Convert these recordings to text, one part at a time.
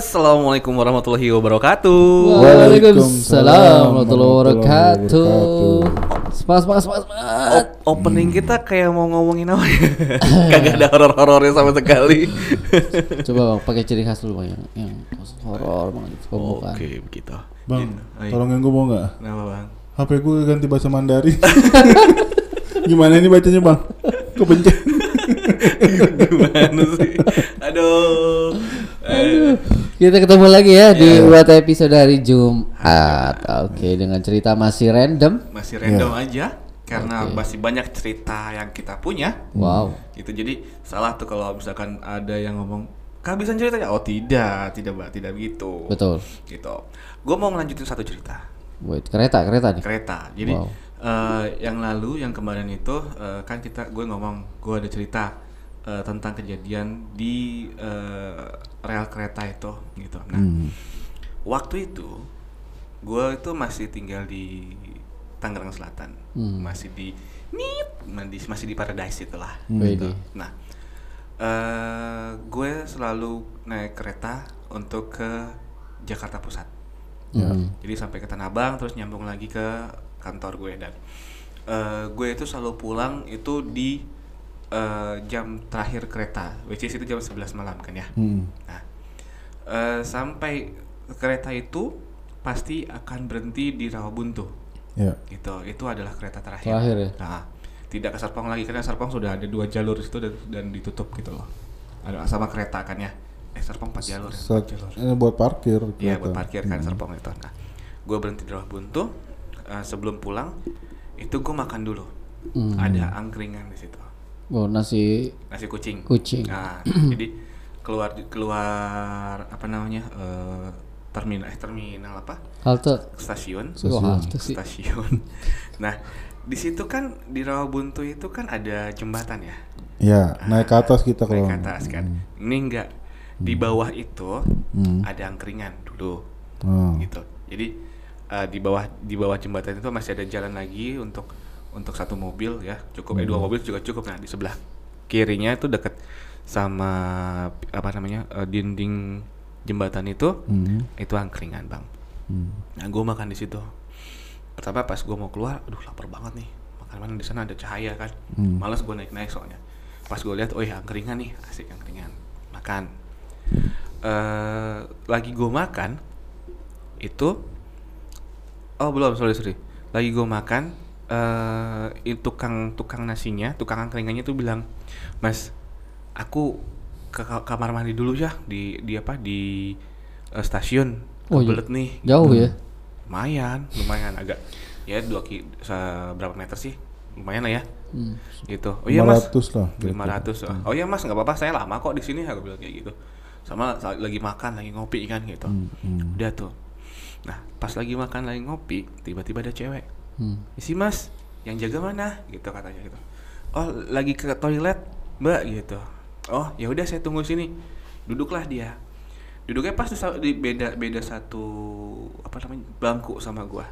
Assalamualaikum warahmatullahi wabarakatuh. Waalaikumsalam warahmatullahi wabarakatuh. Semangat, semangat, semangat, semangat. O- opening kita kayak mau ngomongin apa ya? Kagak ada horor-horornya sama sekali. Coba bang, pakai ciri khas dulu bang, yang, yang horor banget, pembukaan. Oke, begitu. Bang, Gitu. Ayo. tolongin gue mau nggak? Kenapa, Bang? HP gue ganti bahasa Mandarin. Gimana ini bacanya bang? Kepencet. Gimana sih? Aduh. Eh, Kita ketemu lagi ya di Iya. buat episode hari Jumat. Oke, dengan cerita masih random. masih random aja karena masih banyak cerita yang kita punya. Wow. Gitu. Jadi salah tuh kalau misalkan ada yang ngomong kehabisan cerita ya. Oh, tidak, tidak, Mbak, tidak begitu. Betul. Gitu. Gue mau ngelanjutin satu cerita. Wait, kereta, kereta nih. kereta. Jadi Wow. eh, yang lalu yang kemarin itu eh, kan kita gue ngomong gue ada cerita eh, tentang kejadian di eh, rel kereta itu gitu. Nah waktu itu gue itu masih tinggal di Tangerang Selatan, Hmm. masih di Nip, masih di Paradise itulah. Wih, Gitu. Nah eh gue selalu naik kereta untuk ke Jakarta Pusat. Hmm. Jadi sampai ke Tanah Abang terus nyambung lagi ke kantor gue dan eh, gue itu selalu pulang itu di eh, jam terakhir kereta, which is itu jam 11 malam kan ya. Hmm. Nah, eh, sampai kereta itu pasti akan berhenti di Rawabuntu. Ya. Gitu. Itu adalah kereta terakhir. Terakhir ya? Nah, tidak ke Serpong lagi karena Serpong sudah ada dua jalur itu dan, dan ditutup gitu loh. Ada sama kereta kan ya. Eh Serpong 4 jalur. ya, empat jalur. ini buat parkir. Iya buat parkir kan Serpong itu. Nah, gue berhenti di Rawah Buntu. eh, sebelum pulang itu gue makan dulu. Hmm. Ada angkringan di situ. Oh, nasi Nasi kucing. kucing. Nah, jadi keluar keluar apa namanya eh, terminal eh terminal apa Halte. stasiun Oh, halte sih. stasiun. nah di situ kan di Rawabuntu itu kan ada jembatan ya. Ya, naik ke atas kita kalau. Naik ke atas kan. Ini enggak di bawah itu Hmm. ada angkringan dulu. Oh. gitu jadi eh, di bawah di bawah jembatan itu masih ada jalan lagi untuk untuk satu mobil ya cukup. Eh dua mobil juga cukup. Nah di sebelah kirinya itu dekat sama apa namanya eh, dinding jembatan itu Hmm. itu angkringan bang. Hmm. nah gue makan di situ. Pertama pas gue mau keluar aduh lapar banget nih. Makan mana di sana ada cahaya kan? Hmm. malas gue naik naik soalnya. Pas gue lihat oh ya angkringan nih. Asik angkringan. Makan. Eh lagi gue makan itu oh belum sorry sorry. Lagi gue makan eh itu tukang tukang nasinya tukang angkringannya tuh bilang mas aku ke ka- kamar mandi dulu ya di di apa di eh, stasiun. Oh, iya. kebelet nih. Jauh ya? lumayan lumayan. Agak ya dua ki berapa meter sih? Lumayan lah ya. Hmm. gitu. Oh iya mas. 500 lah. gitu. 500 oh iya mas nggak apa-apa. Saya lama kok di sini aku bilang kayak gitu. Sama sa- lagi makan lagi ngopi kan gitu. Hmm, hmm. udah tuh. Nah pas lagi makan lagi ngopi tiba-tiba ada cewek Hmm. isi mas. Yang jaga mana? Gitu katanya gitu. Oh lagi ke toilet mbak gitu. Oh ya udah saya tunggu sini. Duduklah dia. Duduknya pas di beda beda satu apa namanya bangku sama gua.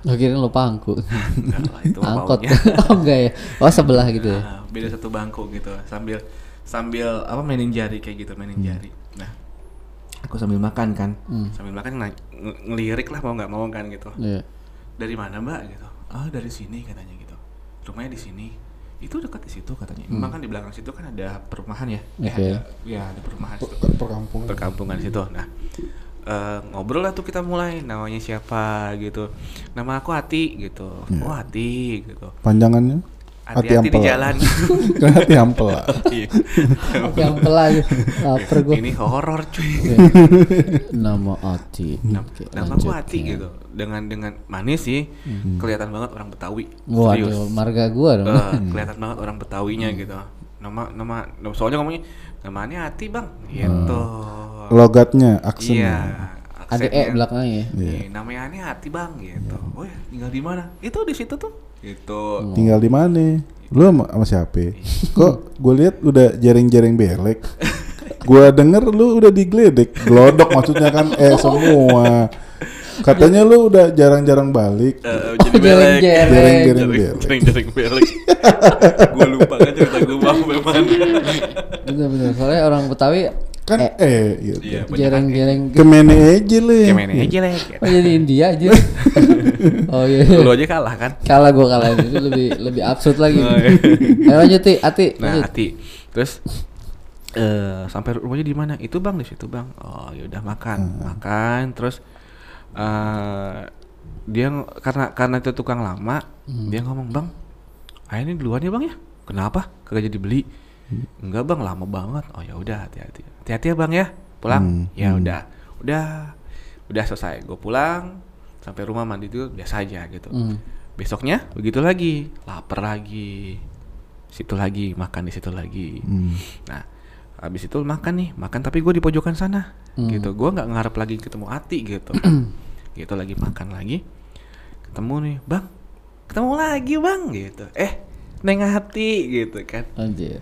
Pangku. enggak lah itu mah Angkot. oh enggak ya? Oh sebelah gitu ya? Nah, beda satu bangku gitu. Sambil sambil apa mainin jari kayak gitu mainin jari. Nah aku sambil makan kan. Hmm. sambil makan ng- ng- ngelirik lah mau nggak mau kan gitu. Iya. dari mana mbak? Gitu ah dari sini katanya gitu. Rumahnya di sini. Itu dekat di situ katanya. Memang kan di belakang situ kan ada perumahan ya? Eh, Oke. ada, ya ada perumahan situ. Per- Perkampungan. perkampungan situ. Nah eh, ngobrol lah tuh kita mulai namanya siapa gitu. Nama aku Hati gitu. Oh Hati gitu. Panjangannya? Hati-hati di ampela. jalan. Kan hati ampela. Iya. Yang pelagi. Lapar gue. ini horor cuy. Nama Ati. Nam- Oke, nama aku Hati gitu. Dengan dengan manis sih. Kelihatan banget orang Betawi. Waduh, serius. marga gua dong. Eh, kelihatan banget orang Betawinya gitu. Nama nama soalnya ngomongnya namanya Hati bang. Gitu. Logatnya, iya aksennya. Ada E belakangnya ya. Iya, namanya aneh Hati bang gitu. Oh ya tinggal di mana? Itu di situ tuh gitu Tinggal di mana? Lu sama, sama siapa? Kok gue lihat udah jaring-jaring belek. Gua denger lu udah digledek, glodok maksudnya kan eh semua. Katanya lu udah jarang-jarang balik. Eh, jadi belek Jereng-jereng. Jereng-jereng belek. Jereng-jereng belek gue lupa kan cerita gue mau memang Bener-bener. Soalnya orang Betawi kan Eh. eh, gitu. Iya, banyak Jereng-jereng Kemene aja lah. Ke mana aja lah. gitu. Oh jadi India aja. oh iya. Lu aja kalah kan. Kalah gua kalah itu lebih lebih absurd lagi. Oh, iya. Ayo lanjut Ti, Ati. Nah, lanjut. hati. Terus eh sampai rumahnya di mana? Itu Bang di situ, Bang. Oh, ya udah makan. Makan terus eh dia karena karena itu tukang lama, dia ngomong, "Bang, ayo ini duluan ya, Bang ya." Kenapa? Kagak jadi beli. Enggak, Bang, lama banget. Oh, ya udah, hati-hati. Hati-hati ya, Bang ya. Pulang. Hmm, Ya hmm. udah. Udah. Udah selesai. Gue pulang sampai rumah mandi dulu biasa aja gitu. Hmm. Besoknya begitu lagi, lapar lagi. Situ lagi, makan di situ lagi. Hmm. Nah, habis itu makan nih, makan tapi gue di pojokan sana, Hmm. gitu. Gue nggak ngarep lagi ketemu Ati gitu. gitu lagi makan lagi, ketemu nih, bang, ketemu lagi bang, gitu. Eh, neng Ati gitu kan. Anjir.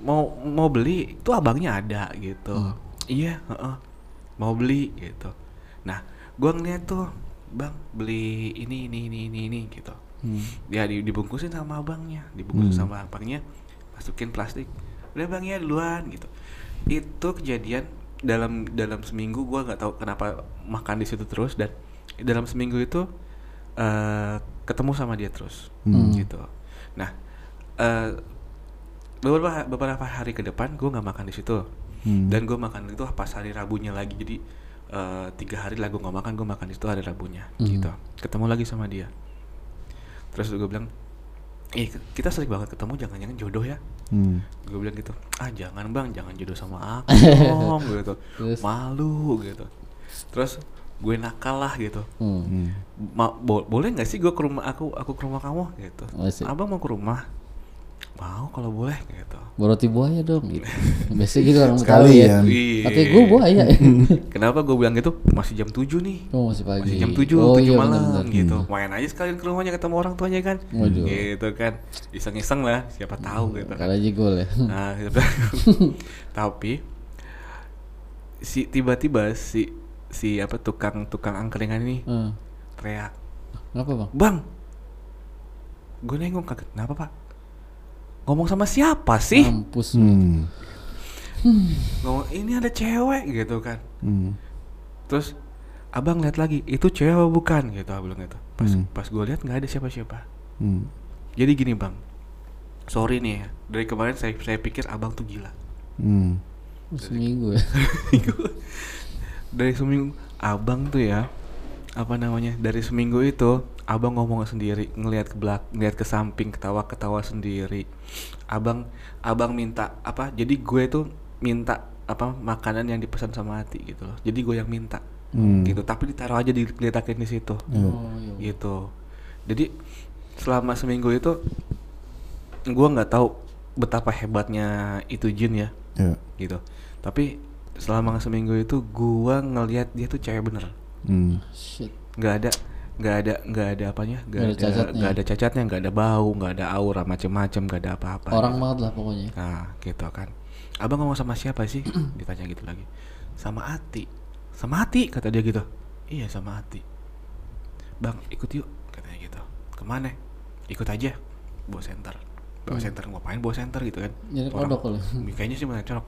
Mau mau beli, itu abangnya ada gitu. Hmm. Iya, heeh. mau beli gitu. Nah, gue ngeliat tuh, bang beli ini ini ini ini ini gitu Hmm. dia di- dibungkusin sama abangnya dibungkusin Hmm. sama abangnya masukin plastik udah bang ya duluan gitu itu kejadian dalam dalam seminggu gua nggak tahu kenapa makan di situ terus dan dalam seminggu itu eh ketemu sama dia terus Hmm. gitu nah eh beberapa beberapa hari ke depan gua nggak makan di situ Hmm. dan gue makan itu pas hari Rabunya lagi jadi eh, tiga hari lah gue nggak makan gue makan di situ hari Rabunya Hmm. gitu ketemu lagi sama dia terus gue bilang eh kita sering banget ketemu jangan-jangan jodoh ya Hmm. gue bilang gitu ah jangan bang jangan jodoh sama aku dong gitu Terus? malu gitu terus gue nakal lah gitu Hmm. Ma- bo- boleh nggak sih gue ke rumah aku aku ke rumah kamu gitu Asik. abang mau ke rumah mau kalau boleh gitu Boroti buaya dong gitu. Biasanya gitu orang Betawi ya. Sekalian. Iya. Katanya gue buaya. Kenapa gue bilang gitu? Masih jam 7 nih. oh masih pagi. Masih jam 7, oh, 7 iya, malam benar-benar. gitu. Main aja sekalian ke rumahnya ketemu orang tuanya kan. Waduh. Gitu kan. Iseng-iseng lah, siapa tahu gitu kan. Aja gol ya. Nah, gitu. Tapi si tiba-tiba si si apa tukang tukang angkringan ini Hmm. teriak, Kenapa bang? "Bang." Gue nengok kaget, "Kenapa, Pak?" Ngomong sama siapa sih? Mampus. Hmm. Ngomong, "Ini ada cewek." gitu kan. Hmm. Terus abang lihat lagi, itu cewek apa bukan gitu abang gitu. Pas Hmm. pas gue lihat nggak ada siapa-siapa. Hmm. Jadi gini bang, sorry nih ya, dari kemarin saya saya pikir abang tuh gila. Hmm. Seminggu ya. dari seminggu abang tuh ya, apa namanya? Dari seminggu itu abang ngomong sendiri, ngelihat ke belak, ngelihat ke samping, ketawa-ketawa sendiri. Abang abang minta apa? Jadi gue tuh minta apa makanan yang dipesan sama hati gitu loh. Jadi gue yang minta. Hmm. Gitu, tapi ditaruh aja di diletakin di situ. Oh, iya. gitu jadi selama seminggu itu gua nggak tahu betapa hebatnya itu jin ya Ya. gitu tapi selama seminggu itu gua ngelihat dia tuh cewek bener Hmm. Shit. nggak ada nggak ada nggak ada apanya? Nggak ada ada cacatnya. nggak ada cacatnya nggak ada bau nggak ada aura macem-macem nggak ada apa-apa. Orang banget lah pokoknya. nah gitu kan. Abang ngomong sama siapa sih? Ditanya gitu lagi. Sama Ati. Sama Ati kata dia gitu. Iya sama Ati. Bang ikut yuk katanya gitu. Ke mana? Ikut aja. Bawa center bawa center ngapain bawa center gitu kan? Orang- kodok kali. kayaknya sih mau colok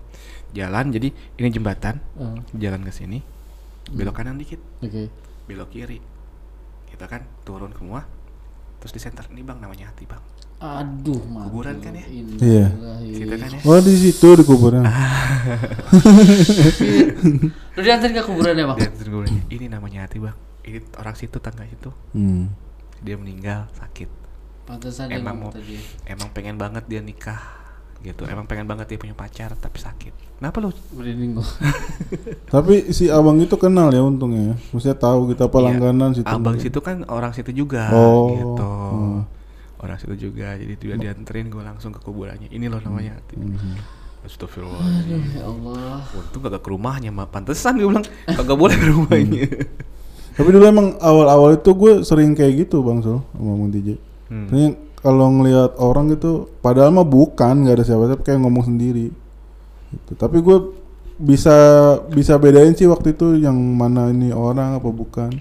jalan jadi ini jembatan. Oh, jalan ke sini belok kanan dikit Oke. belok kiri kita kan turun semua terus di center ini bang namanya Ati bang Aduh, mati. Kuburan kan ya? Iya. Situ kan ya Oh di situ di kuburan. Lu diantarin ke kuburan ya, Bang? dia terus gue bilang, ini namanya Ati bang ini orang situ tangga situ Hmm. dia meninggal sakit Pantesan dia emang mau emang pengen banget dia nikah gitu emang pengen banget dia punya pacar tapi sakit kenapa lu Merinding gua. Tapi si abang itu kenal ya untungnya. ya. Maksudnya tahu kita apa Iya, langganan situ. abang situ kan orang situ juga Oh, gitu hmm. orang situ juga jadi dia dianterin gue langsung ke kuburannya ini loh namanya Mhm. Astagfirullahaladzim Ya Allah. Untung kagak ke rumahnya mah pantesan gue bilang kagak boleh ke rumahnya Tapi dulu emang awal-awal itu gue sering kayak gitu bang Sol sama Bang DJ. Hmm. Kalau ngelihat orang gitu, padahal mah bukan nggak ada siapa-siapa kayak ngomong sendiri. Gitu. Tapi gue bisa bisa bedain sih waktu itu yang mana ini orang apa bukan.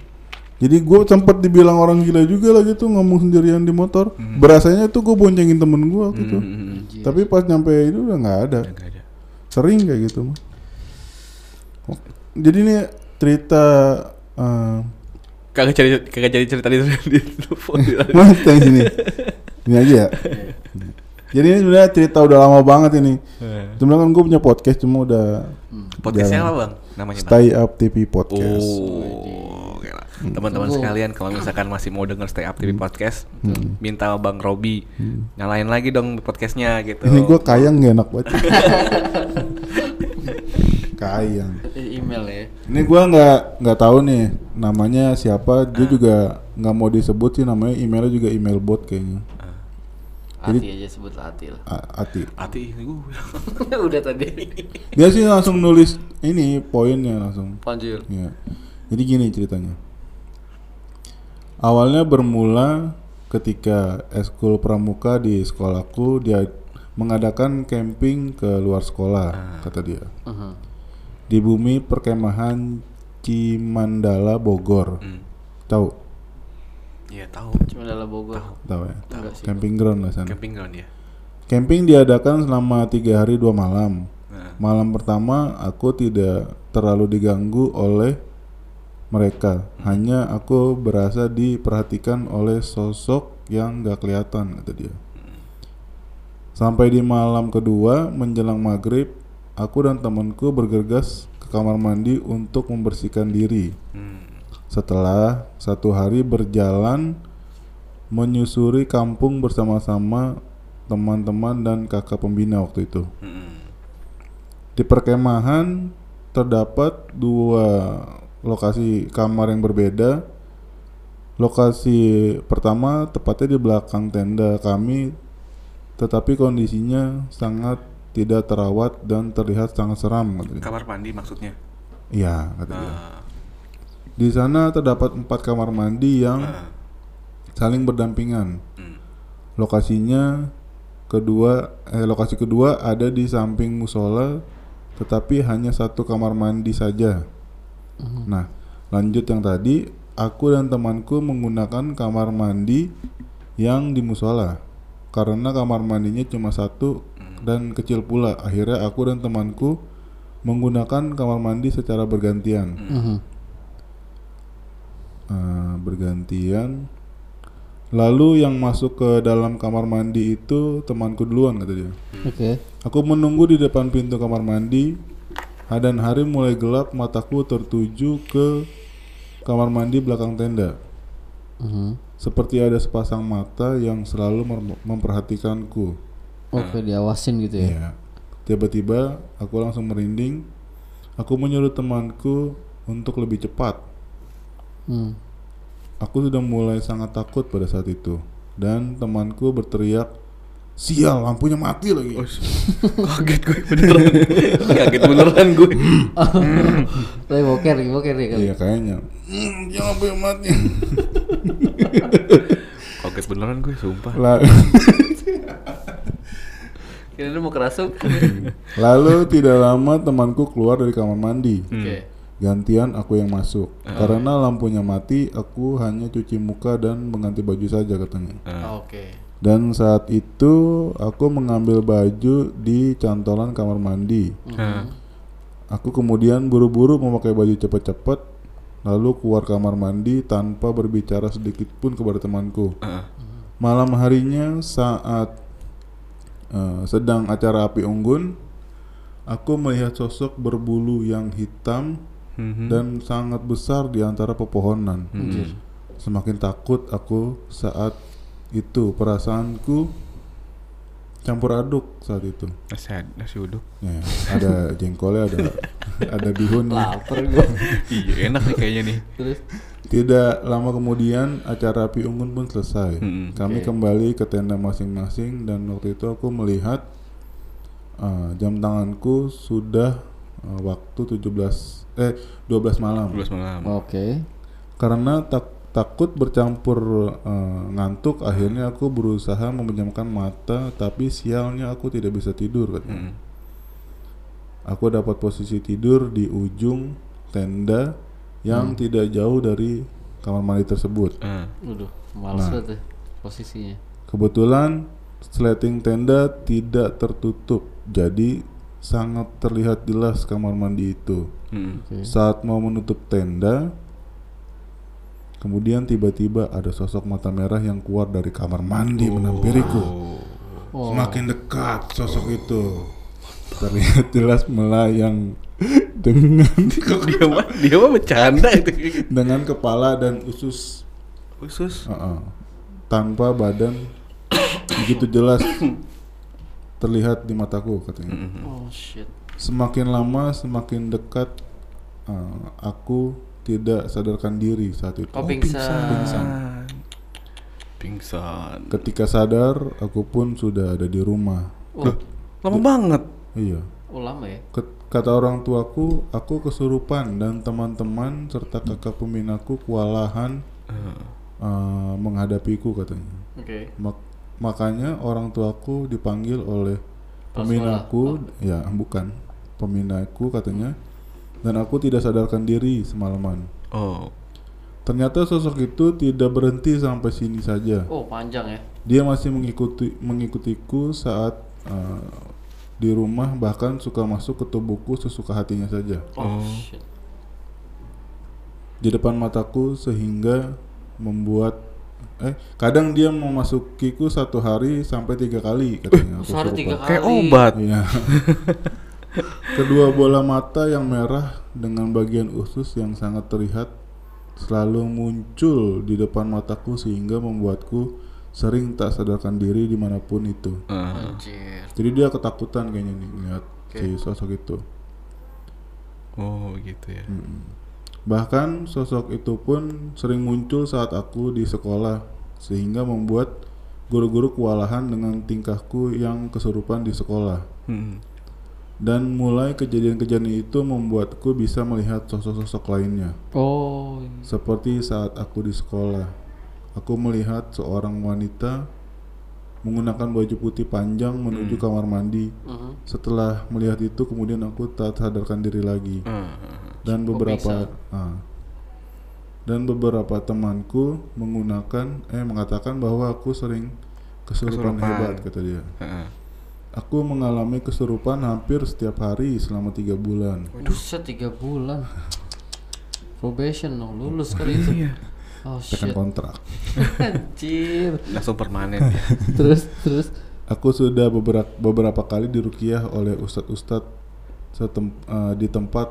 Jadi gue sempet dibilang orang gila juga lah gitu ngomong sendirian di motor. Berasanya tuh gue boncengin temen gue waktu itu. Hmm, hmm, hmm. Tapi pas nyampe itu udah nggak ada. Udah ada Sering kayak gitu mah. Jadi ini cerita eh Kagak cari kagak jadi cerita di di telepon. Mas yang sini. Ini aja ya. Jadi ini sebenarnya cerita udah lama banget ini. Sebenarnya kan gue punya podcast cuma udah Podcastnya jarang. apa bang? Namanya bang? Stay Up TV Podcast. Oh, gila. teman-teman sekalian kalau misalkan masih mau denger Stay Up TV podcast, Hmm. minta Bang Robi nyalain lagi dong podcastnya gitu. Ini gue kayang gak enak banget. kayang. Eh, email ya. Ini gue nggak nggak tahu nih namanya siapa. Dia juga nggak mau disebut sih namanya. Emailnya juga email bot kayaknya. Ati aja sebut Atil. A- Ati. Hati ini gue. Udah tadi. Dia sih langsung nulis ini poinnya langsung. Panjul. Ya. Jadi gini ceritanya. Awalnya bermula ketika eskul pramuka di sekolahku dia mengadakan camping ke luar sekolah kata dia. Mhm. Di bumi perkemahan Cimandala Bogor. Hmm. Tahu? Iya tahu. Cuma dalam Bogor. Tahu ya? Enggak sih. Camping ground lah sana. Camping ground ya. Camping diadakan selama tiga hari dua malam. Nah. Malam pertama aku tidak terlalu diganggu oleh mereka. Hanya aku berasa diperhatikan oleh sosok yang gak kelihatan kata dia. Sampai di malam kedua menjelang maghrib, aku dan temanku bergegas ke kamar mandi untuk membersihkan diri. Hmm. Setelah satu hari berjalan menyusuri kampung bersama-sama teman-teman dan kakak pembina waktu itu. Hmm. Di perkemahan terdapat dua lokasi kamar yang berbeda. Lokasi pertama tepatnya di belakang tenda kami, tetapi kondisinya sangat tidak terawat dan terlihat sangat seram. katanya. Kamar mandi maksudnya. Iya, kata dia. Ah. Di sana terdapat empat kamar mandi yang Ah. saling berdampingan. Hmm. Lokasinya kedua eh lokasi kedua ada di samping musola tetapi hanya satu kamar mandi saja. Nah, lanjut yang tadi, aku dan temanku menggunakan kamar mandi yang di musola karena kamar mandinya cuma satu dan kecil pula. Akhirnya aku dan temanku menggunakan kamar mandi secara bergantian. Mhm. Eh, bergantian. Lalu yang masuk ke dalam kamar mandi itu temanku duluan kata dia. Oke. Aku menunggu di depan pintu kamar mandi. Dan hari mulai gelap, mataku tertuju ke kamar mandi belakang tenda. Mhm. Seperti ada sepasang mata yang selalu mem- memperhatikanku. Oke, diawasin gitu ya. Iya. Tiba-tiba aku langsung merinding. Aku menyuruh temanku untuk lebih cepat. Hmm. Aku sudah mulai sangat takut pada saat itu. Dan temanku berteriak, Sial, lampunya mati lagi. Oh, kaget gue beneran. kaget beneran gue. Tapi boker, boker ya kali. Iya kayaknya. Hmm, jangan lampunya mati. kaget beneran gue, sumpah. La- Kira mau kerasuk. Lalu tidak lama temanku keluar dari kamar mandi. Oke. Gantian aku yang masuk. Karena lampunya mati, aku hanya cuci muka dan mengganti baju saja katanya. Ah. Oke. Dan saat itu aku mengambil baju di cantolan kamar mandi. Ah. Aku kemudian buru-buru memakai baju cepat-cepat lalu keluar kamar mandi tanpa berbicara sedikit pun kepada temanku. Ah. Malam harinya saat eh, sedang acara api unggun, aku melihat sosok berbulu yang hitam Mhm. dan sangat besar di antara pepohonan. Anjir. Semakin takut aku saat itu perasaanku campur aduk saat itu. Nasi, nasi uduk. Ya, ada jengkolnya, ada ada bihunnya. Laper gua. iya enak nih kayaknya nih. Terus Tidak lama kemudian acara api unggun pun selesai. Mm-mm. Kami Oke. kembali ke tenda masing-masing dan waktu itu aku melihat uh, jam tanganku sudah uh, waktu 17 eh 12 malam. 12 malam. Oke. Karena tak takut bercampur uh, ngantuk akhirnya aku berusaha memejamkan mata tapi sialnya aku tidak bisa tidur katanya. Mm. Aku dapat posisi tidur di ujung tenda yang tidak jauh dari kamar mandi tersebut. Ah. Waduh, males Nah. banget ya posisinya. Kebetulan sleting tenda tidak tertutup, jadi sangat terlihat jelas kamar mandi itu. Hmm. Oke. Saat mau menutup tenda, kemudian tiba-tiba ada sosok mata merah yang keluar dari kamar mandi menampiriku. Oh. Semakin dekat sosok itu terlihat jelas melayang dengan Kok dia mah dia mah bercanda itu. dengan kepala dan usus Khusus. uh-uh, tanpa badan begitu jelas terlihat di mataku katanya. Oh shit. Semakin lama semakin dekat uh, aku tidak sadarkan diri saat itu. Oh, pingsan. Pingsan. Pingsan. Ketika sadar aku pun sudah ada di rumah. Oh, Lama banget. Iya. oh lama ya? Ket- Kata orang tuaku, aku kesurupan dan teman-teman serta kakak pembinaku kewalahan Eh, uh, menghadapiku katanya. Oke. Mak- makanya orang tuaku dipanggil oleh peminaku, ya bukan peminaku katanya, dan aku tidak sadarkan diri semalaman. Oh. Ternyata sosok itu tidak berhenti sampai sini saja. Oh panjang ya? Dia masih mengikuti mengikutiku saat uh, di rumah bahkan suka masuk ke tubuhku sesuka hatinya saja. Oh, Oh. shit. di depan mataku sehingga membuat eh kadang dia memasukiku satu hari sampai tiga kali katanya aku Sehari tiga kali. Kayak obat. Iya. Kedua bola mata yang merah dengan bagian usus yang sangat terlihat selalu muncul di depan mataku sehingga membuatku sering tak sadarkan diri di mana pun itu. Eh, Anjir. Jadi dia ketakutan kayaknya nih melihat si sosok itu. Oh gitu ya. Mm. Bahkan sosok itu pun sering muncul saat aku di sekolah sehingga membuat guru-guru kewalahan dengan tingkahku yang kesurupan di sekolah. Hmm. Dan mulai kejadian-kejadian itu membuatku bisa melihat sosok-sosok lainnya. Oh. Seperti saat aku di sekolah, aku melihat seorang wanita menggunakan baju putih panjang menuju kamar mandi. Mhm. Setelah melihat itu kemudian aku tak sadarkan diri lagi. Eh, dan Kok beberapa ah. dan beberapa temanku menggunakan eh mengatakan bahwa aku sering kesurupan, Kesurupan. hebat kata dia. eh. Aku mengalami kesurupan hampir setiap hari selama tiga bulan. Buset tiga bulan. Probation dong, lulus kali itu. Iya. Oh Tekan shit. kontrak. Anjir. Langsung permanen ya. terus terus. Aku sudah beberapa beberapa kali dirukiah oleh ustadz-ustadz setem, eh, di tempat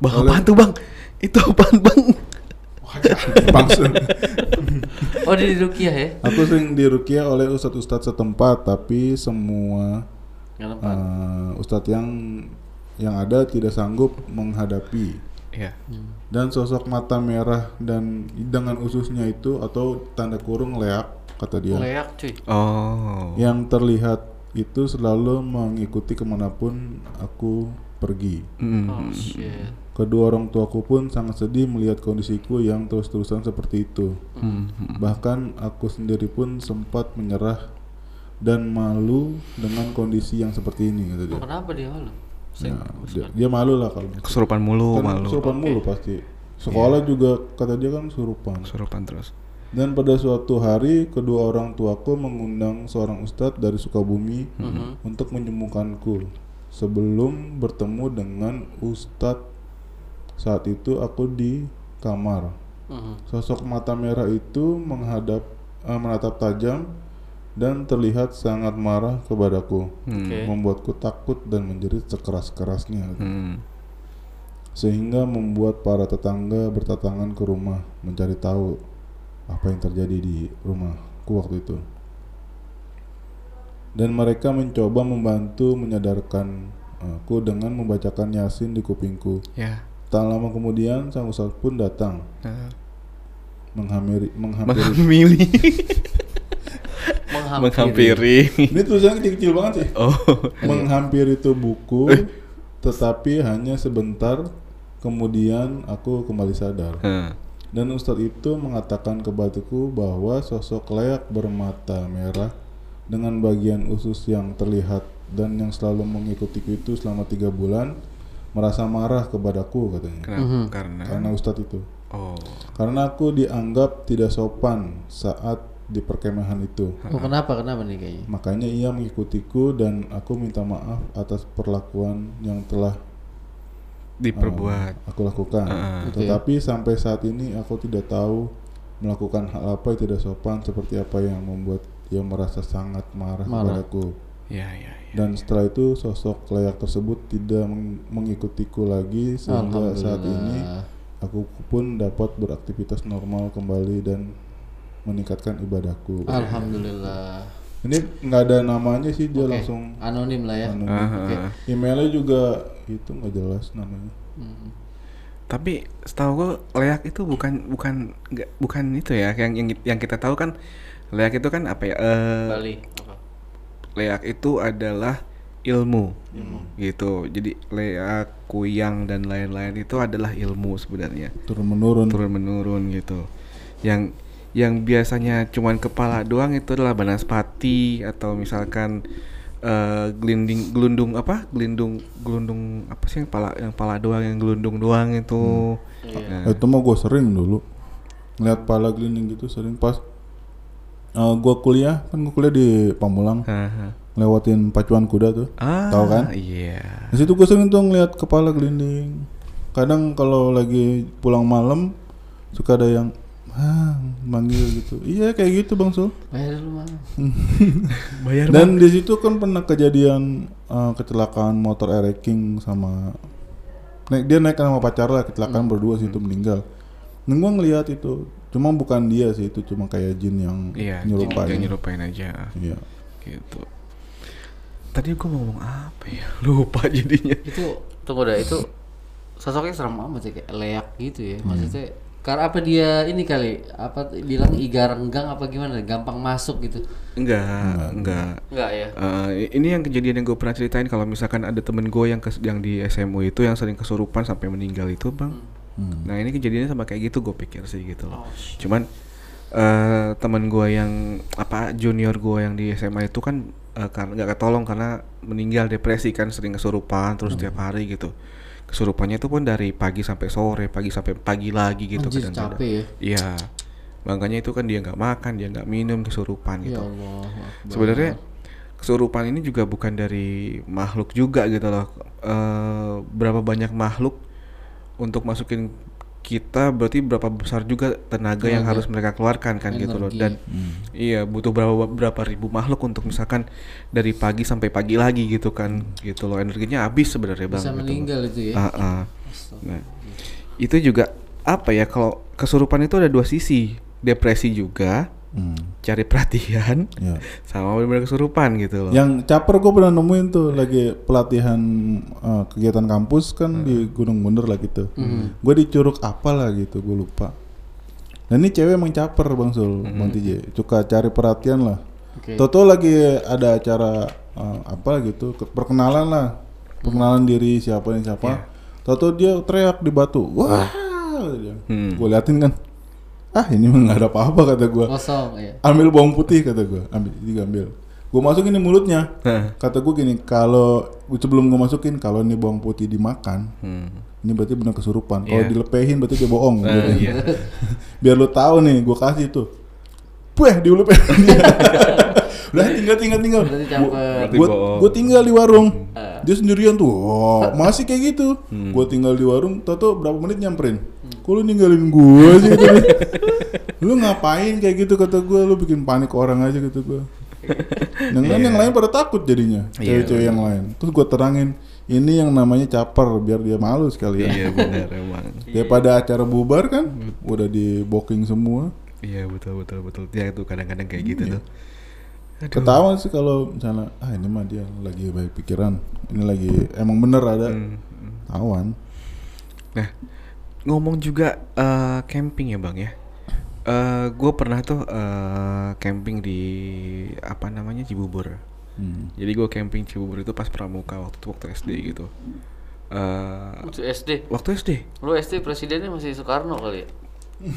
Bang Oleh- apaan tuh bang? Itu apaan bang? Oh di Rukiah ya? Aku sering dirukiah oleh ustadz-ustadz setempat, tapi semua eh, ustadz yang yang ada tidak sanggup menghadapi Iya. dan sosok mata merah dan dengan ususnya itu atau tanda kurung leak kata dia Leak cuy. Oh. yang terlihat itu selalu mengikuti ke mana pun aku pergi Mm. Oh shit. Kedua orang tuaku pun sangat sedih melihat kondisiku yang terus-terusan seperti itu Mm. bahkan aku sendiri pun sempat menyerah dan malu dengan kondisi yang seperti ini kata dia Oh, kenapa dia malu? Sing- dia, dia malu lah kalau Kesurupan mulu, kan malu. kesurupan mulu pasti sekolah juga kata dia kan kesurupan Kesurupan terus. Dan pada suatu hari, kedua orang tuaku mengundang seorang ustadz dari Sukabumi Mhm. untuk menyembuhkanku. Sebelum bertemu dengan ustadz, saat itu aku di kamar. Mhm. Sosok mata merah itu menghadap, eh, menatap tajam dan terlihat sangat marah kepadaku, Hmm. Oke. membuatku takut dan menjerit sekeras-kerasnya. Hmm. sehingga membuat para tetangga berdatangan ke rumah mencari tahu apa yang terjadi di rumahku waktu itu. Dan mereka mencoba membantu menyadarkan aku dengan membacakan Yasin di kupingku. Ya. Tak lama kemudian sang ustadz pun datang Nah. menghampiri menghampiri. Menghamili. Menghampiri. Menghampiri. Ini tulisannya kecil-kecil banget sih. Oh. Menghampiri tubuhku, tetapi hanya sebentar. Kemudian aku kembali sadar. Hah. Dan ustadz itu mengatakan kepadaku bahwa sosok layak bermata merah dengan bagian usus yang terlihat dan yang selalu mengikutiku itu selama tiga bulan merasa marah kepadaku katanya. Kenapa? Mhm. Karena. Karena ustadz itu. Oh. Karena aku dianggap tidak sopan saat di perkemahan itu. Oh kenapa kenapa nih kayaknya? Makanya ia mengikutiku dan aku minta maaf atas perlakuan yang telah Diperbuat. uh, aku lakukan. Oke. Tetapi sampai saat ini aku tidak tahu melakukan hal apa yang tidak sopan seperti apa yang membuat ia merasa sangat marah, Marah. kepadaku. Ya, ya, ya. Dan setelah itu sosok layak tersebut tidak meng- mengikutiku lagi sehingga saat ini aku pun dapat beraktivitas normal kembali dan meningkatkan ibadahku. Alhamdulillah. Ini nggak ada namanya sih dia Oke. langsung Anonim lah ya. anonim. Ah, Oke. ah. Emailnya juga itu nggak jelas namanya. Hmm. Tapi setahu gue leak itu bukan bukan nggak bukan itu ya yang yang yang kita tahu kan leak itu kan apa ya? eh, Bali. Leak itu adalah ilmu, gitu. Jadi leak, kuyang dan lain-lain itu adalah ilmu sebenarnya. Turun menurun. turun menurun gitu. Yang yang biasanya cuman kepala doang itu adalah banaspati atau misalkan eh, gelinding gelundung apa? Gelindung gelundung apa sih yang pala yang pala doang yang gelundung doang itu. Nah, Itu mah gue sering dulu. Ngeliat pala gelinding gitu sering. Pas uh, gue kuliah kan gue kuliah di Pamulang haha. lewatin pacuan kuda tuh. ah Tahu kan? iya Di situ gue sering tuh ngeliat kepala gelinding. Kadang kalau lagi pulang malam suka ada yang ah manggil gitu. Iya kayak gitu bang Sul. Bayar mah. bayar Dan di situ kan pernah kejadian uh, kecelakaan motor ereking sama naik dia naik sama pacar lah kecelakaan berdua sih itu meninggal. Dan gua ngeliat itu, cuma bukan dia sih itu cuma kayak jin yang iya nyerupain. yang nyerupain aja Iya. gitu tadi gua mau ngomong apa ya lupa jadinya Itu tunggu dah itu sosoknya serem amat sih kayak leak gitu ya. Maksudnya karena apa dia ini kali apa bilang iga renggang apa gimana gampang masuk gitu. enggak enggak Enggak ya. Eh, ini yang kejadian yang gue pernah ceritain kalau misalkan ada temen gue yang kes- yang di SMU itu yang sering kesurupan sampai meninggal itu bang Hmm. Nah ini kejadiannya sama kayak gitu gue pikir sih gitu loh cuman eh temen gue yang apa junior gue yang di SMA itu kan eh, karena nggak ketolong karena meninggal depresi kan sering kesurupan terus tiap hari gitu kesurupannya itu pun dari pagi sampai sore pagi sampai pagi lagi gitu Anjir, kadang-kadang. capek ya. iya makanya itu kan dia nggak makan dia nggak minum kesurupan Ya gitu Allah. Akbar. sebenarnya kesurupan ini juga bukan dari makhluk juga gitu loh Eh, berapa banyak makhluk untuk masukin kita berarti berapa besar juga tenaga yang Tenaga. harus mereka keluarkan kan gitu loh Energi. dan iya butuh berapa berapa ribu makhluk untuk misalkan dari pagi sampai pagi lagi gitu kan gitu loh energinya habis sebenarnya bang bisa gitu loh. meninggal itu ya. Ah, ah. Astaga. Nah, itu juga apa ya kalau kesurupan itu ada dua sisi depresi juga Hmm. cari perhatian Ya. sama benar kesurupan gitu loh Yang caper gue pernah nemuin tuh lagi pelatihan uh, kegiatan kampus kan di Gunung Bunder lah gitu. Gue di Curug apa lah gitu, gue lupa. Dan ini cewek emang caper bang Sul, bang TJ, suka cari perhatian lah. Oke. Toto lagi ada acara uh, apa gitu, ke- perkenalan lah, perkenalan diri siapa ini siapa. Toto dia teriak di batu, wah, Hmm. gue liatin kan, ah ini mah nggak ada apa-apa kata gue. Kosong ya. Ambil bawang putih kata gue, ambil, juga ambil. Gue masukin di mulutnya, Hah. kata gue gini, kalau sebelum gue masukin, kalau ini bawang putih dimakan, Hmm. ini berarti benar kesurupan. Kalau Iya. dilepehin berarti dia bohong. Gitu. iya. Biar lo tahu nih, gue kasih tuh. Pueh diulepin. Udah tinggal tinggal tinggal. Gue gue tinggal di warung. Eh. Dia sendirian tuh. Oh, masih kayak gitu. Hmm. Gue tinggal di warung, Toto berapa menit nyamperin. Kok lu ninggalin gue sih gitu. lu ngapain kayak gitu kata gue, lu bikin panik orang aja gitu gue. Yang lain yang lain pada takut jadinya, Iya, cewek-cewek yang lain. Terus gue terangin, ini yang namanya caper biar dia malu sekali ya. Iya benar emang. Daripada acara bubar kan, udah di booking semua. Iya betul betul betul. Ya itu kadang-kadang kayak gitu Iya. tuh. Aduh. Ketawa sih kalau misalnya, ah ini mah dia lagi baik pikiran, ini lagi emang bener ada Hmm, hmm. tawan. Nah ngomong juga eh, camping ya bang ya. Eh gue pernah tuh eh, camping di apa namanya Cibubur. Hmm. Jadi gue camping Cibubur itu pas pramuka waktu waktu SD gitu. Eh Itu SD. waktu SD Lu SD presidennya masih Soekarno kali ya?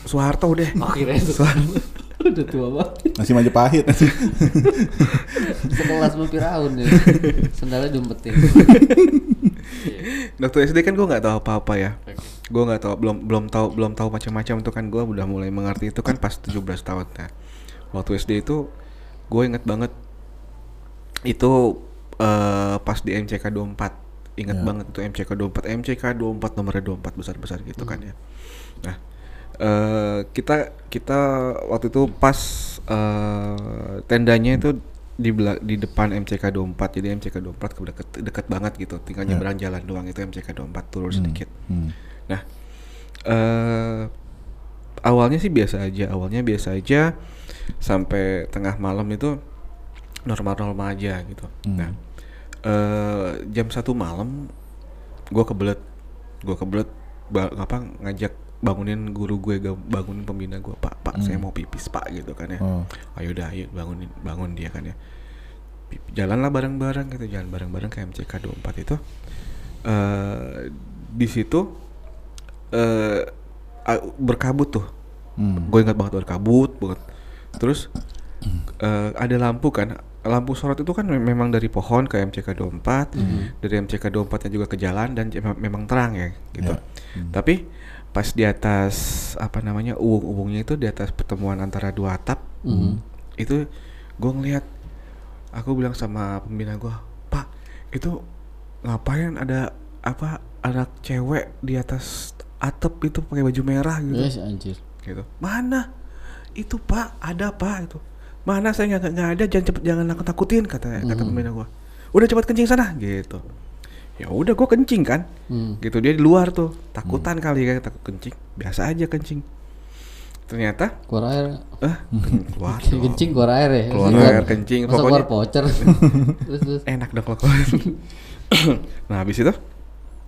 Soeharto udah. Oh kira itu. Soeharto. Udah tua banget. Masih Majapahit. Sekelas sama Firaun ya. Sendalnya diumpetin. Waktu SD kan gue nggak tahu apa-apa ya. Oke. Gue nggak tahu belum belum tahu belum tahu macam-macam itu kan. Gue udah mulai mengerti itu kan pas 17 tahun nah. waktu SD itu gue inget banget. Itu eh, pas di MCK 24 inget Ya. banget itu MCK 24 MCK 24 nomornya 24 besar besar gitu kan ya. Nah eh kita kita waktu itu pas eh, tendanya itu di bela- di depan MCK 24 jadi MCK 24 ke- deket deket banget gitu. Tinggal Ya. nyebrang jalan doang itu MCK 24 turun Hmm, sedikit. Hmm. Nah, eh awalnya sih biasa aja, awalnya biasa aja sampai tengah malam itu normal-normal aja gitu. Hmm. Nah, eh jam satu malam gue kebelet, gue kebelet apa ngajak bangunin guru gue bangunin pembina gue pak pak saya mau pipis pak gitu kan ya Oh. ayo dah ayo bangunin bangun dia kan ya jalanlah bareng-bareng gitu jalan bareng-bareng ke MCK 24 itu eh di situ eh a- berkabut tuh Hmm. gue ingat banget berkabut banget terus eh, ada lampu kan lampu sorot itu kan me- memang dari pohon ke MCK 24 dari MCK 24 nya juga ke jalan dan em- memang terang ya gitu Ya. Hmm. tapi pas di atas apa namanya uung-uungnya itu di atas pertemuan antara dua atap Mhm. itu gue ngelihat aku bilang sama pembina gue pak itu ngapain ada apa anak cewek di atas atap itu pakai baju merah gitu Yes, anjir. gitu mana itu pak ada pak itu mana saya nggak nggak ada jangan cepet jangan nakut takutin kata kata Mhm. pembina gue udah cepat kencing sana gitu ya udah gue kencing kan Hmm. gitu dia di luar tuh takutan kali kan takut kencing biasa aja kencing ternyata Keluar air. eh keluar. Kencing keluar air ya. keluar air kencing Masa keluar pokoknya voucher. terus terus. enak dong kalau keluar nah habis itu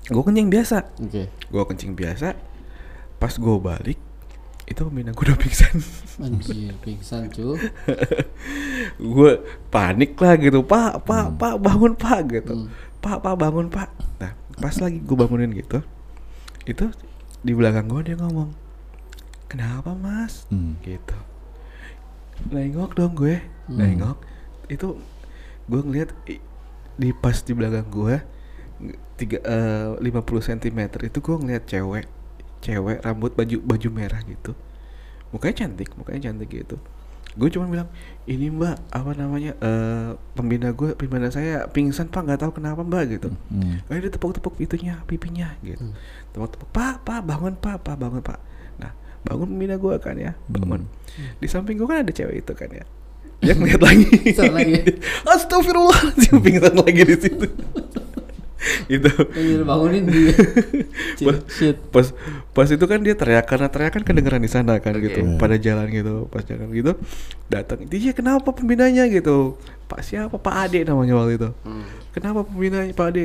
gue kencing biasa. Oke. gue kencing biasa. Pas gue balik itu pembina gue udah pingsan. Anjir, pingsan cu. gue panik lah gitu. Pak pak pak bangun pak gitu. Hmm. pak pak bangun pak. Nah pas lagi gue bangunin gitu itu di belakang gue dia ngomong kenapa mas? Hmm. gitu. Nengok dong gue. Hmm. nengok. Itu gue ngeliat di pas di belakang gue tiga eh, 50 cm itu gue ngeliat cewek cewek rambut baju baju merah gitu mukanya cantik mukanya cantik gitu gue cuma bilang ini mbak apa namanya eh pembina gue pembina saya pingsan pak nggak tahu kenapa mbak gitu Hmm. Ayo dia tepuk-tepuk itunya, pipinya gitu. Hmm. Tepuk-tepuk, "Pak, Pak, bangun, Pak, Pak, bangun, Pak." Nah, bangun pembina gua kan ya, bangun. Di samping gua kan ada cewek itu kan ya. Dia ngeliat lagi. Astagfirullahaladzim, pingsan lagi di situ. itu. Bangunin dia. Pas, Shit. pas pas itu kan dia teriak karena teriak kan kedengeran di sana kan gitu Oke. pada jalan gitu pas jalan gitu datang dia kenapa pembinanya gitu pak siapa pak Ade namanya waktu itu Hmm. kenapa pembinanya Pak Ade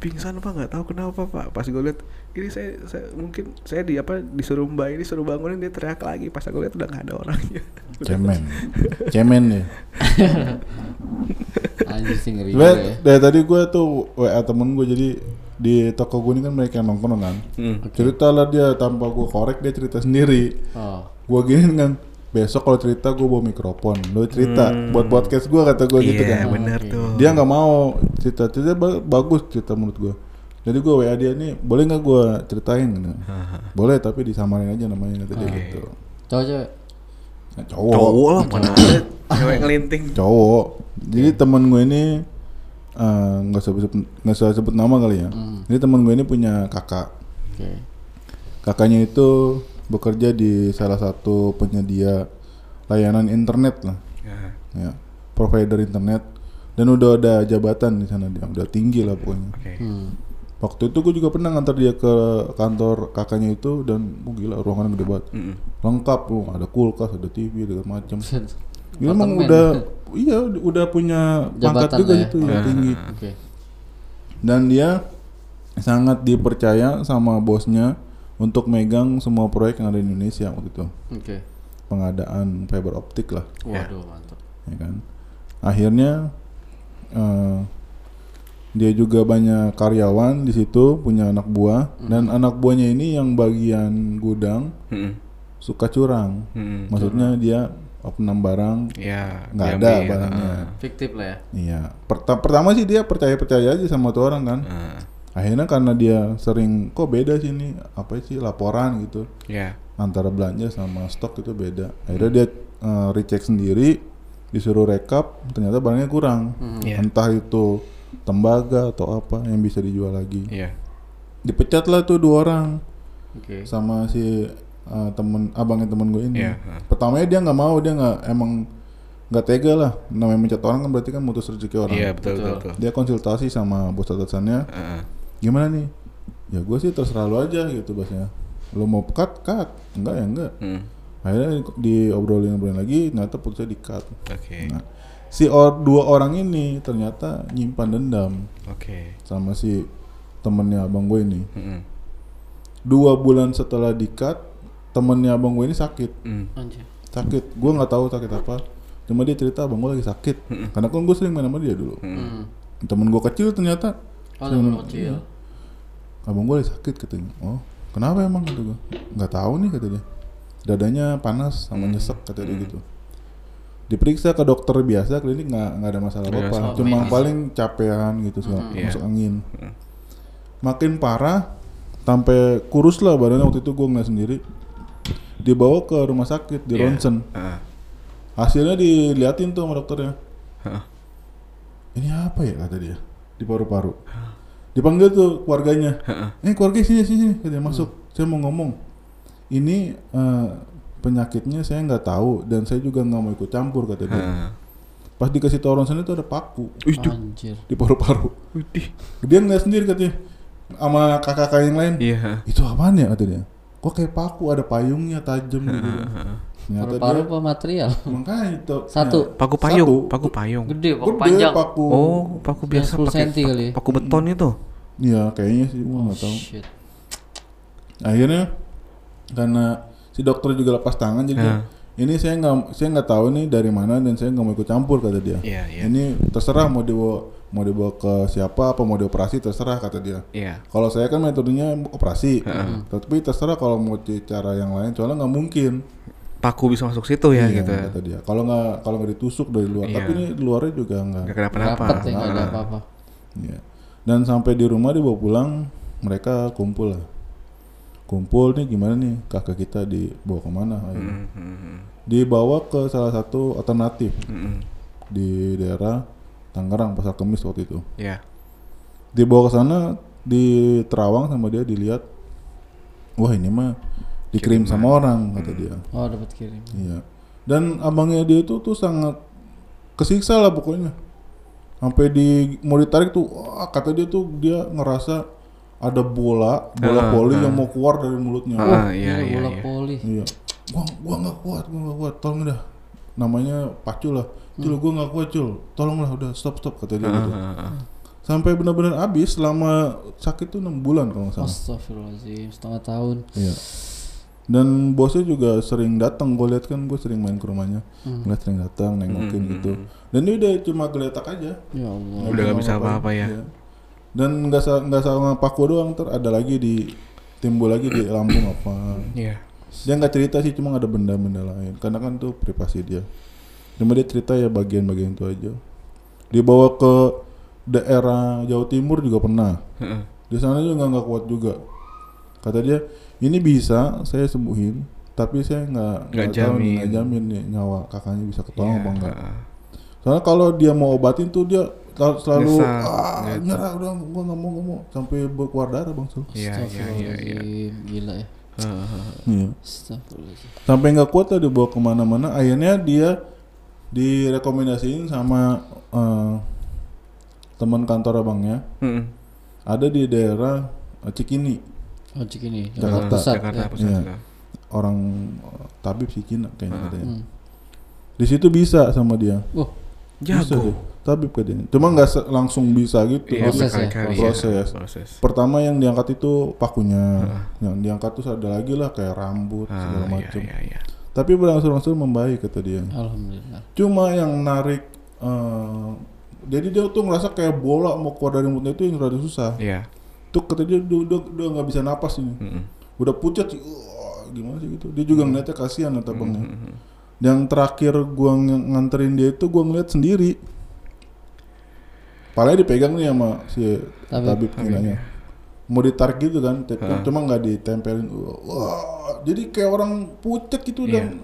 pingsan apa nggak tahu kenapa Pak pas gue lihat ini saya, saya mungkin saya di apa disuruh Mbak ini suruh bangunin dia teriak lagi pas aku lihat udah nggak ada orangnya Cemen. Cemen ya. Anjir sih ngeri Lihat ya. dari tadi gue tuh WA temen gue jadi di toko gue ini kan mereka yang nongkrong kan. hmm. Cerita lah dia tanpa gue korek dia cerita sendiri. Oh. Gue gini kan besok kalau cerita gue bawa mikrofon. Lo cerita buat podcast gue kata gue gitu iya kan. benar Oke. tuh Dia nggak mau cerita cerita ba- bagus cerita menurut gue. Jadi gue WA dia nih boleh nggak gue ceritain? Gitu. Boleh tapi disamarin aja namanya kata dia Oke. gitu. Cowok cewek. Nah, cowok. cowok lah mana ada cewek ngelinting cowok jadi temen gue ini eh, nggak usah sebut nggak usah sebut nama kali ya Hmm. jadi temen gue ini punya kakak Oke. kakaknya itu bekerja di salah satu penyedia layanan internet lah ya. ya provider internet dan udah ada jabatan di sana dia udah tinggi lah pokoknya oke Hmm. waktu itu gue juga pernah ngantar dia ke kantor kakaknya itu dan oh gila ruangan gede banget Mm-mm. lengkap loh ada kulkas ada TV segala macam dia emang udah iya udah punya pangkat juga ya. itu yang Ah. tinggi Oke. dan dia sangat dipercaya sama bosnya untuk megang semua proyek yang ada di Indonesia waktu itu Oke. pengadaan fiber optik lah Waduh, mantap. ya kan akhirnya eh, dia juga banyak karyawan di situ punya anak buah dan anak buahnya ini yang bagian gudang Mm-mm. suka curang Mm-mm. maksudnya dia opnam barang ya nggak ada barangnya ah. Fiktif lah ya. iya Perta- pertama sih dia percaya percaya aja sama tuh orang kan Ah. Akhirnya karena dia sering kok beda sih ini apa sih laporan gitu ya antara belanja sama stok itu beda. Akhirnya dia eh, recheck sendiri, disuruh rekap, ternyata barangnya kurang. Iya. Entah itu tembaga atau apa yang bisa dijual lagi. Iya. Dipecat lah tuh dua orang Oke. sama si eh, temen abangnya temen gue ini. Heeh. Pertamanya dia nggak mau, dia nggak emang nggak tega lah. Namanya mencat orang kan berarti kan mutus rezeki orang. Iya, betul betul. betul. Dia konsultasi sama bos atasannya, Heeh. Gimana nih? Ya gue sih terserah lu aja gitu bosnya. Lu mau cut, cut. Enggak ya enggak. Hmm. Akhirnya diobrolin obrolin lagi, ternyata putusnya di cut. Oke. Nah, si or- dua orang ini ternyata nyimpan dendam Oke. sama si temennya abang gue ini. Mm-mm. Dua bulan setelah di cut, temennya abang gue ini sakit. Mm. Anjir. sakit gue nggak tahu sakit apa cuma dia cerita abang gue lagi sakit karena kan gue sering main sama dia dulu Hmm. temen gue kecil ternyata Oh, temen kecil. iya. abang gue lagi sakit katanya oh kenapa emang kata gue nggak tahu nih kata dia dadanya panas sama nyesek kata dia gitu diperiksa ke dokter biasa klinik nggak nggak ada masalah apa masalah. cuma medis. paling capean gitu segala Iya. masuk angin Hmm. makin parah sampai kurus lah badannya waktu itu gue ngeliat sendiri dibawa ke rumah sakit di Iya. ronsen Heeh. hasilnya diliatin tuh sama dokternya Heeh. ini apa ya kata dia di paru-paru. Dipanggil tuh keluarganya. Eh keluarga sini sini sini. Katanya masuk saya mau ngomong. Ini eh, penyakitnya saya nggak tahu dan saya juga nggak mau ikut campur kata dia. Pas dikasih tahu ronsen itu ada paku. Anjir. di paru-paru. Widih. dia ngeliat sendiri katanya sama kakak-kakak yang lain. Iya. itu apaan ya? kata dia. Kok kayak paku ada payungnya tajam gitu ternyata Paru-paru dia apa material? makanya itu Satu. Paku payung, paku payung. Gede, paku gede panjang. paku Oh, paku biasa 10 pakai senti kali ya? paku beton itu. Iya kayaknya sih gua nggak tahu Shit. akhirnya karena si dokter juga lepas tangan jadi Nah. ini saya nggak saya nggak tahu nih dari mana dan saya nggak mau ikut campur kata dia Iya, iya. ini terserah mau dibawa mau dibawa ke siapa apa mau dioperasi terserah kata dia Iya. kalau saya kan metodenya operasi tapi terserah kalau mau cara yang lain soalnya nggak mungkin Paku bisa masuk situ ya Iya, gitu. kata dia kalau nggak kalau nggak ditusuk dari luar Iya. tapi ini di luarnya juga nggak kenapa-napa. Ya, nggak ada apa-apa. Iya. Dan sampai di rumah dibawa pulang, mereka kumpul lah. Kumpul nih gimana nih kakak kita dibawa ke mana? Mm, mm, mm, Dibawa ke salah satu alternatif mm, mm. di daerah Tangerang Pasar Kemis waktu itu. Iya. Dibawa ke sana di Terawang sama dia dilihat, wah ini mah dikirim sama orang kata dia. Oh, dapat kirim. Iya. Dan abangnya dia itu tuh sangat kesiksa lah pokoknya. Sampai di mau ditarik tuh, wah, kata dia tuh dia ngerasa ada bola, bola Ah, poli ah. yang mau keluar dari mulutnya. Ah, iya, Gila, iya, bola iya. poli. Iya. Gua gua nggak kuat, gua nggak kuat. Tolong dah. Namanya Pacul lah. Cul, gua nggak kuat, Cul. Tolonglah udah stop stop kata dia gitu. Ah, ah, ah. Sampai benar-benar habis selama sakit tuh enam bulan kalau nggak salah. Astagfirullahaladzim, setengah tahun. Iya. Dan bosnya juga sering datang, gue lihat kan gue sering main ke rumahnya, Hmm. ngeliat sering datang, nengokin Hmm, gitu. Dan dia udah cuma geletak aja. Ya Allah. Udah nggak bisa apa-apa ya. Iya. Dan nggak sa nggak sama paku doang, ter ada lagi di timbul lagi di lambung apa. Iya. Dia nggak cerita sih, cuma ada benda-benda lain. Karena kan itu privasi dia. Cuma dia cerita ya bagian-bagian itu aja. Dibawa ke daerah Jawa Timur juga pernah. Heeh. Di sana juga nggak kuat juga. Kata dia, ini bisa saya sembuhin, tapi saya nggak Nggak jamin. nggak jamin nih nyawa kakaknya bisa ketolong Iya, apa enggak. Soalnya kalau dia mau obatin tuh dia sel- selalu Nyesal, ah, gitu. nyerah udah gua nggak mau nggak mau sampai berkeluar darah bang Sul. Iya, iya, iya, iya. Gila ya. Iya. Sampai nggak kuat lah dibawa ke mana-mana. Akhirnya dia direkomendasiin sama eh, teman kantor abangnya Mm-mm. ada di daerah Cikini Oh, cik ini. Jakarta. Pusat. Jakarta ya. pusat. Iya. orang eh, tabib sih Cina kayaknya katanya. Hmm. Di situ bisa sama dia. Wah, Bisa Jago. deh. Tabib katanya. Cuma nggak se- langsung bisa gitu. Iya, Proses ya, ya. proses. Proses. Pertama yang diangkat itu pakunya. Yang diangkat tuh ada lagi lah kayak rambut segala Ah, iya, macam. iya, iya. Tapi berangsur-angsur membaik kata dia. alhamdulillah. Cuma yang narik eh, jadi dia tuh ngerasa kayak bola mau keluar dari mulutnya itu yang rada susah. Iya. Tuh kata dia udah udah nggak bisa napas ini. Mm-mm. Udah pucat sih. Wah, gimana sih gitu. Dia juga ngeliatnya kasihan kata abangnya. Mm-mm. Yang terakhir gua ng- nganterin dia itu gua ngeliat sendiri. Palanya dipegang nih sama si Tabib. tabib gilanya. mau ditarik gitu kan, tapi cuma nggak ditempelin. Wah, jadi kayak orang pucet gitu Iya. dan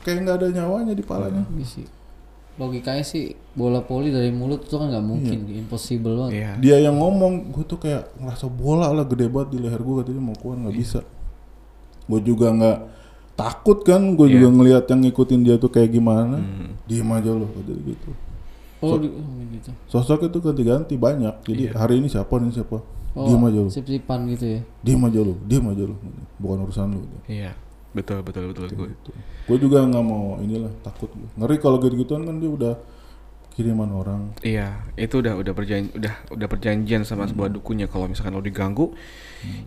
kayak nggak ada nyawanya di palanya. Iya sih. Logikanya sih bola poli dari mulut itu kan nggak mungkin, impossible banget. Iya. Dia yang ngomong, gue tuh kayak ngerasa bola lah gede banget di leher gue katanya mau keluar nggak bisa. Gue juga nggak takut kan, gue juga ngelihat yang ngikutin dia tuh kayak gimana. Diem aja loh katanya gitu. Oh, di, oh, gitu. Sosok itu ganti-ganti banyak. Jadi hari ini siapa ini siapa? Oh, Diem aja lo. sip-sipan gitu ya. Diem aja lo, diem aja lo. Bukan urusan lu. Iya. Betul betul betul. gue. Gue juga nggak mau inilah takut. Ngeri kalau gitu-gituan kan dia udah kiriman orang. Iya, itu udah udah perjanjian udah udah perjanjian sama sebuah dukunya kalau misalkan lo diganggu,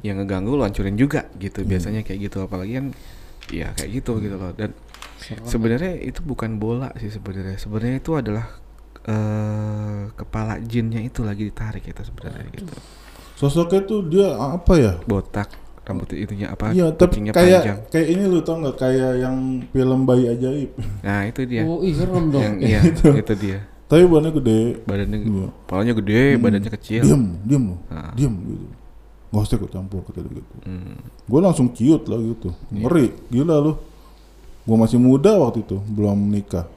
yang ngeganggu lo hancurin juga gitu. Biasanya kayak gitu apalagi kan ya kayak gitu gitu loh. Dan sebenarnya itu bukan bola sih sebenarnya. Sebenarnya itu adalah eh kepala jinnya itu lagi ditarik itu sebenarnya gitu. Sosoknya tuh dia apa ya? Botak, rambut itunya apa? Iya, tapi kucingnya kayak panjang. kayak ini lu tau nggak kayak yang film bayi ajaib. Nah, itu dia. Oh, ih serem dong. yang iya, itu dia. Tapi badannya gede. Badannya Iya. kepalanya gede, badannya kecil. Diam, diam lu. Ah. Diam gitu. Gak usah ikut campur kata dia gitu. Hmm. Gue langsung ciut lah gitu. Ngeri, gila lu. Gue masih muda waktu itu, belum nikah.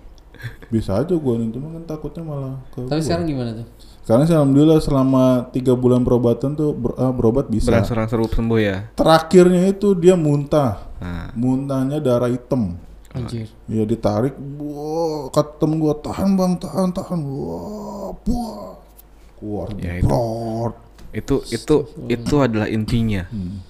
Bisa aja gue nih, cuma kan takutnya malah ke Tapi gua. sekarang gimana tuh? Sekarang sih alhamdulillah selama tiga bulan perobatan tuh ber- ah, berobat bisa. Berangsur-angsur sembuh ya. Terakhirnya itu dia muntah, Nah, muntahnya darah hitam. Anjir. Ya ditarik, wah, kata temen gua tahan bang, tahan, tahan, wah, buah, keluar, Ya, itu. itu itu itu adalah intinya. Hmm.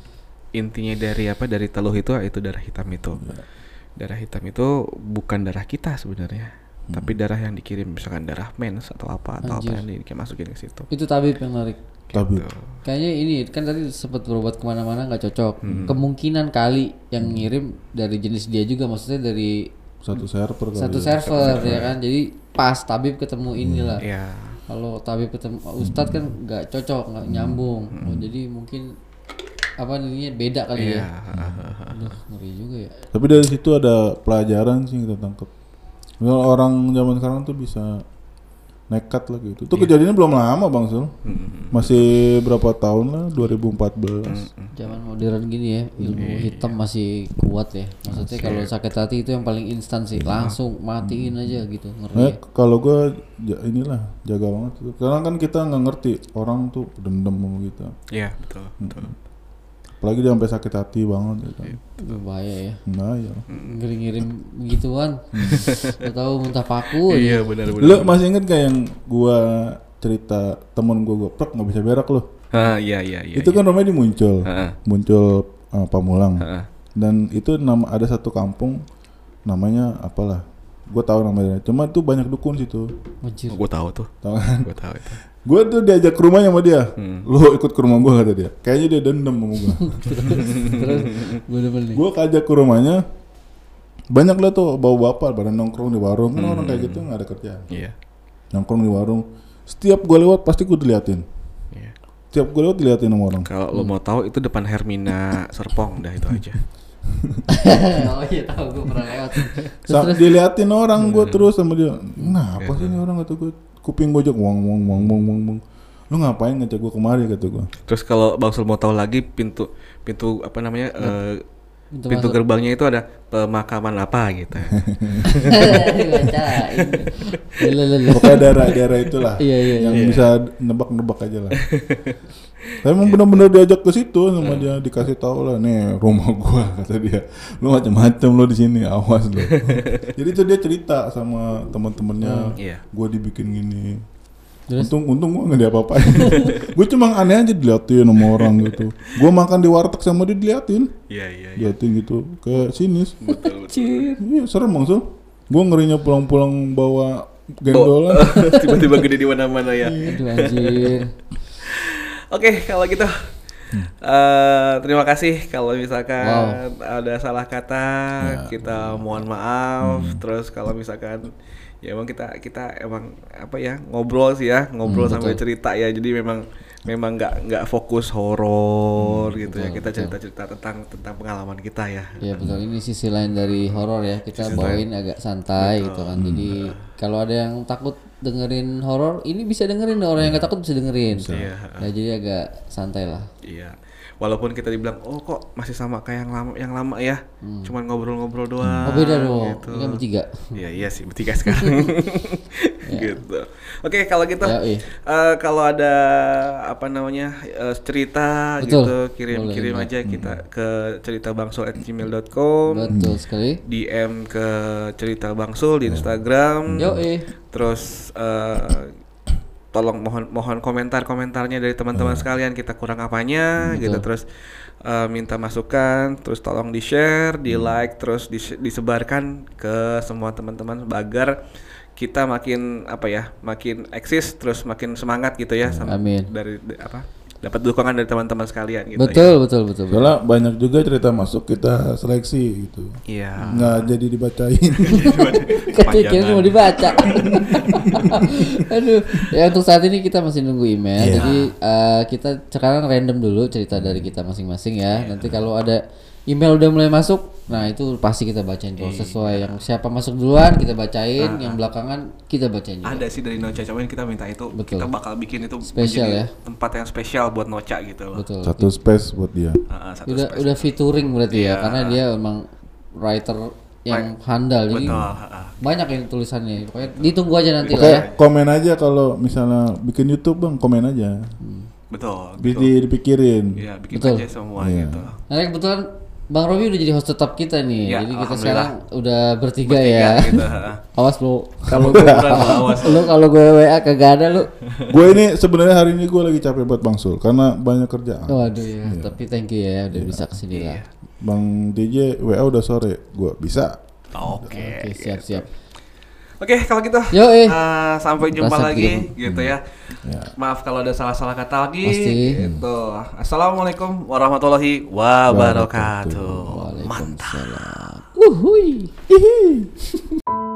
Intinya dari apa? Dari teluh itu itu darah hitam itu. Iya. Darah hitam itu bukan darah kita sebenarnya. Hmm. Tapi darah yang dikirim misalkan darah mens atau apa atau apa Anjir. yang di, kayak masukin ke situ. Itu tabib yang narik. Tapi Gitu. Kayaknya ini kan tadi sempat berobat ke mana-mana nggak cocok. Hmm. Kemungkinan kali yang ngirim dari jenis dia juga, maksudnya dari satu server kali satu ya. server ya kan. Jadi pas tabib ketemu inilah. Iya. Kalau tabib ketemu Ustadz kan nggak cocok, nggak Hmm. nyambung. Oh, jadi mungkin apa ininya beda kali Iya. ya. Aduh, ngeri juga ya. Tapi dari situ ada pelajaran sih yang kita tangkap. Kalau orang zaman sekarang tuh bisa nekat lah gitu. Itu kejadiannya belum lama bang Sul. Hmm. Masih berapa tahun lah? 2014. Zaman modern gini ya, ilmu Iya. hitam masih kuat ya. Maksudnya kalau sakit hati itu yang paling instan sih, langsung matiin aja gitu. Ngeri. Eh, ya. kalau gue inilah jaga banget itu. Karena kan kita nggak ngerti orang tuh dendam sama kita. Iya, betul, betul. Apalagi dia sampai sakit hati banget ya kan. Itu bahaya ya. Nah ya. Ngirim-ngirim gituan. Udah tahu muntah paku aja. Iya, benar benar. Lu masih inget kayak yang gua cerita temen gua goprek nggak bisa berak loh. Ah, iya iya iya. itu kan rumahnya di muncul, Heeh. muncul uh, Pamulang. Heeh. Dan itu nama ada satu kampung namanya apalah. Gue tahu namanya. Cuma itu banyak dukun situ. Anjir. Gue tahu tuh. Tahu kan? Gue tahu itu. Gue tuh diajak ke rumahnya sama dia. Hmm. Lo ikut ke rumah gue kata dia. Kayaknya dia dendam sama gue. Terus gue demen nih. gue kajak ke rumahnya. Banyak lah tuh bawa bapak pada nongkrong di warung. Kan orang kayak gitu nggak ada kerjaan. Iya. Nongkrong di warung. Setiap gue lewat pasti gue diliatin. Iya. Setiap gue lewat diliatin sama orang. Kalau lo mau tahu itu depan Hermina Serpong dah itu aja. oh iya tahu gue pernah lewat. Sa diliatin orang gue Hmm. terus sama dia. Nah apa sih ini orang kata gue. Kuping gue jok wong wong wong wong wong wong. Lu ngapain ngecek gue kemari kata gue. Terus kalau Bang Sul mau tahu lagi pintu pintu apa namanya eh, Pintu pintu masuk. gerbangnya itu ada pemakaman apa gitu. Pokoknya daerah-daerah itulah Iya, iya, yang iya. bisa nebak-nebak aja lah. Tapi emang benar-benar diajak ke situ sama dia dikasih tahu lah nih rumah gua kata dia. Lu macam-macam lo di sini, awas lo. Jadi itu dia cerita sama teman-temannya. Iya. Gua dibikin gini. Terus? Untung untung gua nggak diapa-apain. gue cuma aneh aja diliatin sama orang gitu. Gua makan di warteg sama dia diliatin. Iya iya. iya. Diliatin gitu. Kayak sinis. Betul. betul. Iya, serem Bang Sul. Gua ngerinya pulang-pulang bawa gendolan. Tiba-tiba gede di mana-mana ya. Aduh anjir. Oke, kalau gitu. eh, terima kasih kalau misalkan ada salah kata kita mohon maaf. Terus kalau misalkan ya emang kita kita emang apa ya ngobrol sih ya ngobrol sampai cerita ya. Jadi memang memang nggak nggak fokus horor gitu ya. Kita cerita-cerita tentang tentang pengalaman kita ya. Ya betul ini sisi lain dari horor ya kita bawain agak santai gitu kan. Jadi kalau ada yang takut dengerin horor, ini bisa dengerin orang yang gak takut bisa dengerin. Iya. Nah, jadi agak santai lah. Iya. Walaupun kita dibilang, oh kok masih sama kayak yang lama, yang lama ya, cuman ngobrol-ngobrol doang. Oh beda dong, gitu. ini kan bertiga. Iya iya sih bertiga sekarang. gitu. Oke kalau gitu, Ya, iya. eh, kalau ada apa namanya eh, cerita Betul. gitu kirim Boleh, kirim Mbak. aja kita ke ceritabangsul@gmail.com, Betul sekali. DM ke cerita bangsul di Instagram. Yo eh. Terus eh, tolong mohon mohon komentar komentarnya dari teman-teman sekalian kita kurang apanya gitu. terus eh, minta masukan terus tolong di share di like terus dis- disebarkan ke semua teman-teman agar kita makin apa ya makin eksis terus makin semangat gitu ya sama Amin. dari apa dapat dukungan dari teman-teman sekalian gitu Betul, betul, betul, betul. Soalnya banyak juga cerita masuk kita seleksi gitu. ya. Iya. Nggak jadi dibacain. Kayaknya mau dibaca. Aduh, ya untuk saat ini kita masih nunggu email. Iya. Jadi eh, kita sekarang random dulu cerita dari kita masing-masing ya. Nanti kalau ada email udah mulai masuk, nah itu pasti kita bacain tuh sesuai yang siapa masuk duluan kita bacain, yang belakangan kita bacain juga. ada sih dari Noca cuman kita minta itu Betul. kita bakal bikin itu Spesial ya. tempat yang spesial buat Noca gitu loh Betul. Satu space buat dia. Ah, ah, satu Udah udah featuring berarti ya, Iya. karena dia emang writer yang handal. Jadi betul ah, ah. banyak yang tulisannya. Pokoknya ditunggu aja nanti lah Oke, ya. komen aja kalau misalnya bikin YouTube bang, komen aja. betul Bi- betul. di- dipikirin. Iya, bikin Betul. aja semua Iya. gitu. Nah, kebetulan Bang Robi udah jadi host tetap kita nih. Ya, jadi kita sekarang udah bertiga, Bertiga ya. gitu. Awas lu. Kalau gue awas. lu kalau gue WA kagak ada lu. gue ini sebenarnya hari ini gue lagi capek buat Bang Sul karena banyak kerjaan. Waduh ya, tapi thank you ya udah bisa ke sini lah. Bang DJ WA udah sore, gue bisa. Oke. Oke, siap Oke, kalau gitu. Yo, eh. eh, sampai jumpa Rasa lagi gitu. gitu ya. Ya. Maaf kalau ada salah-salah kata lagi Pasti. gitu. Assalamualaikum warahmatullahi wabarakatuh. Mantap. Waalaikumsalam. Wuhui. Hihi.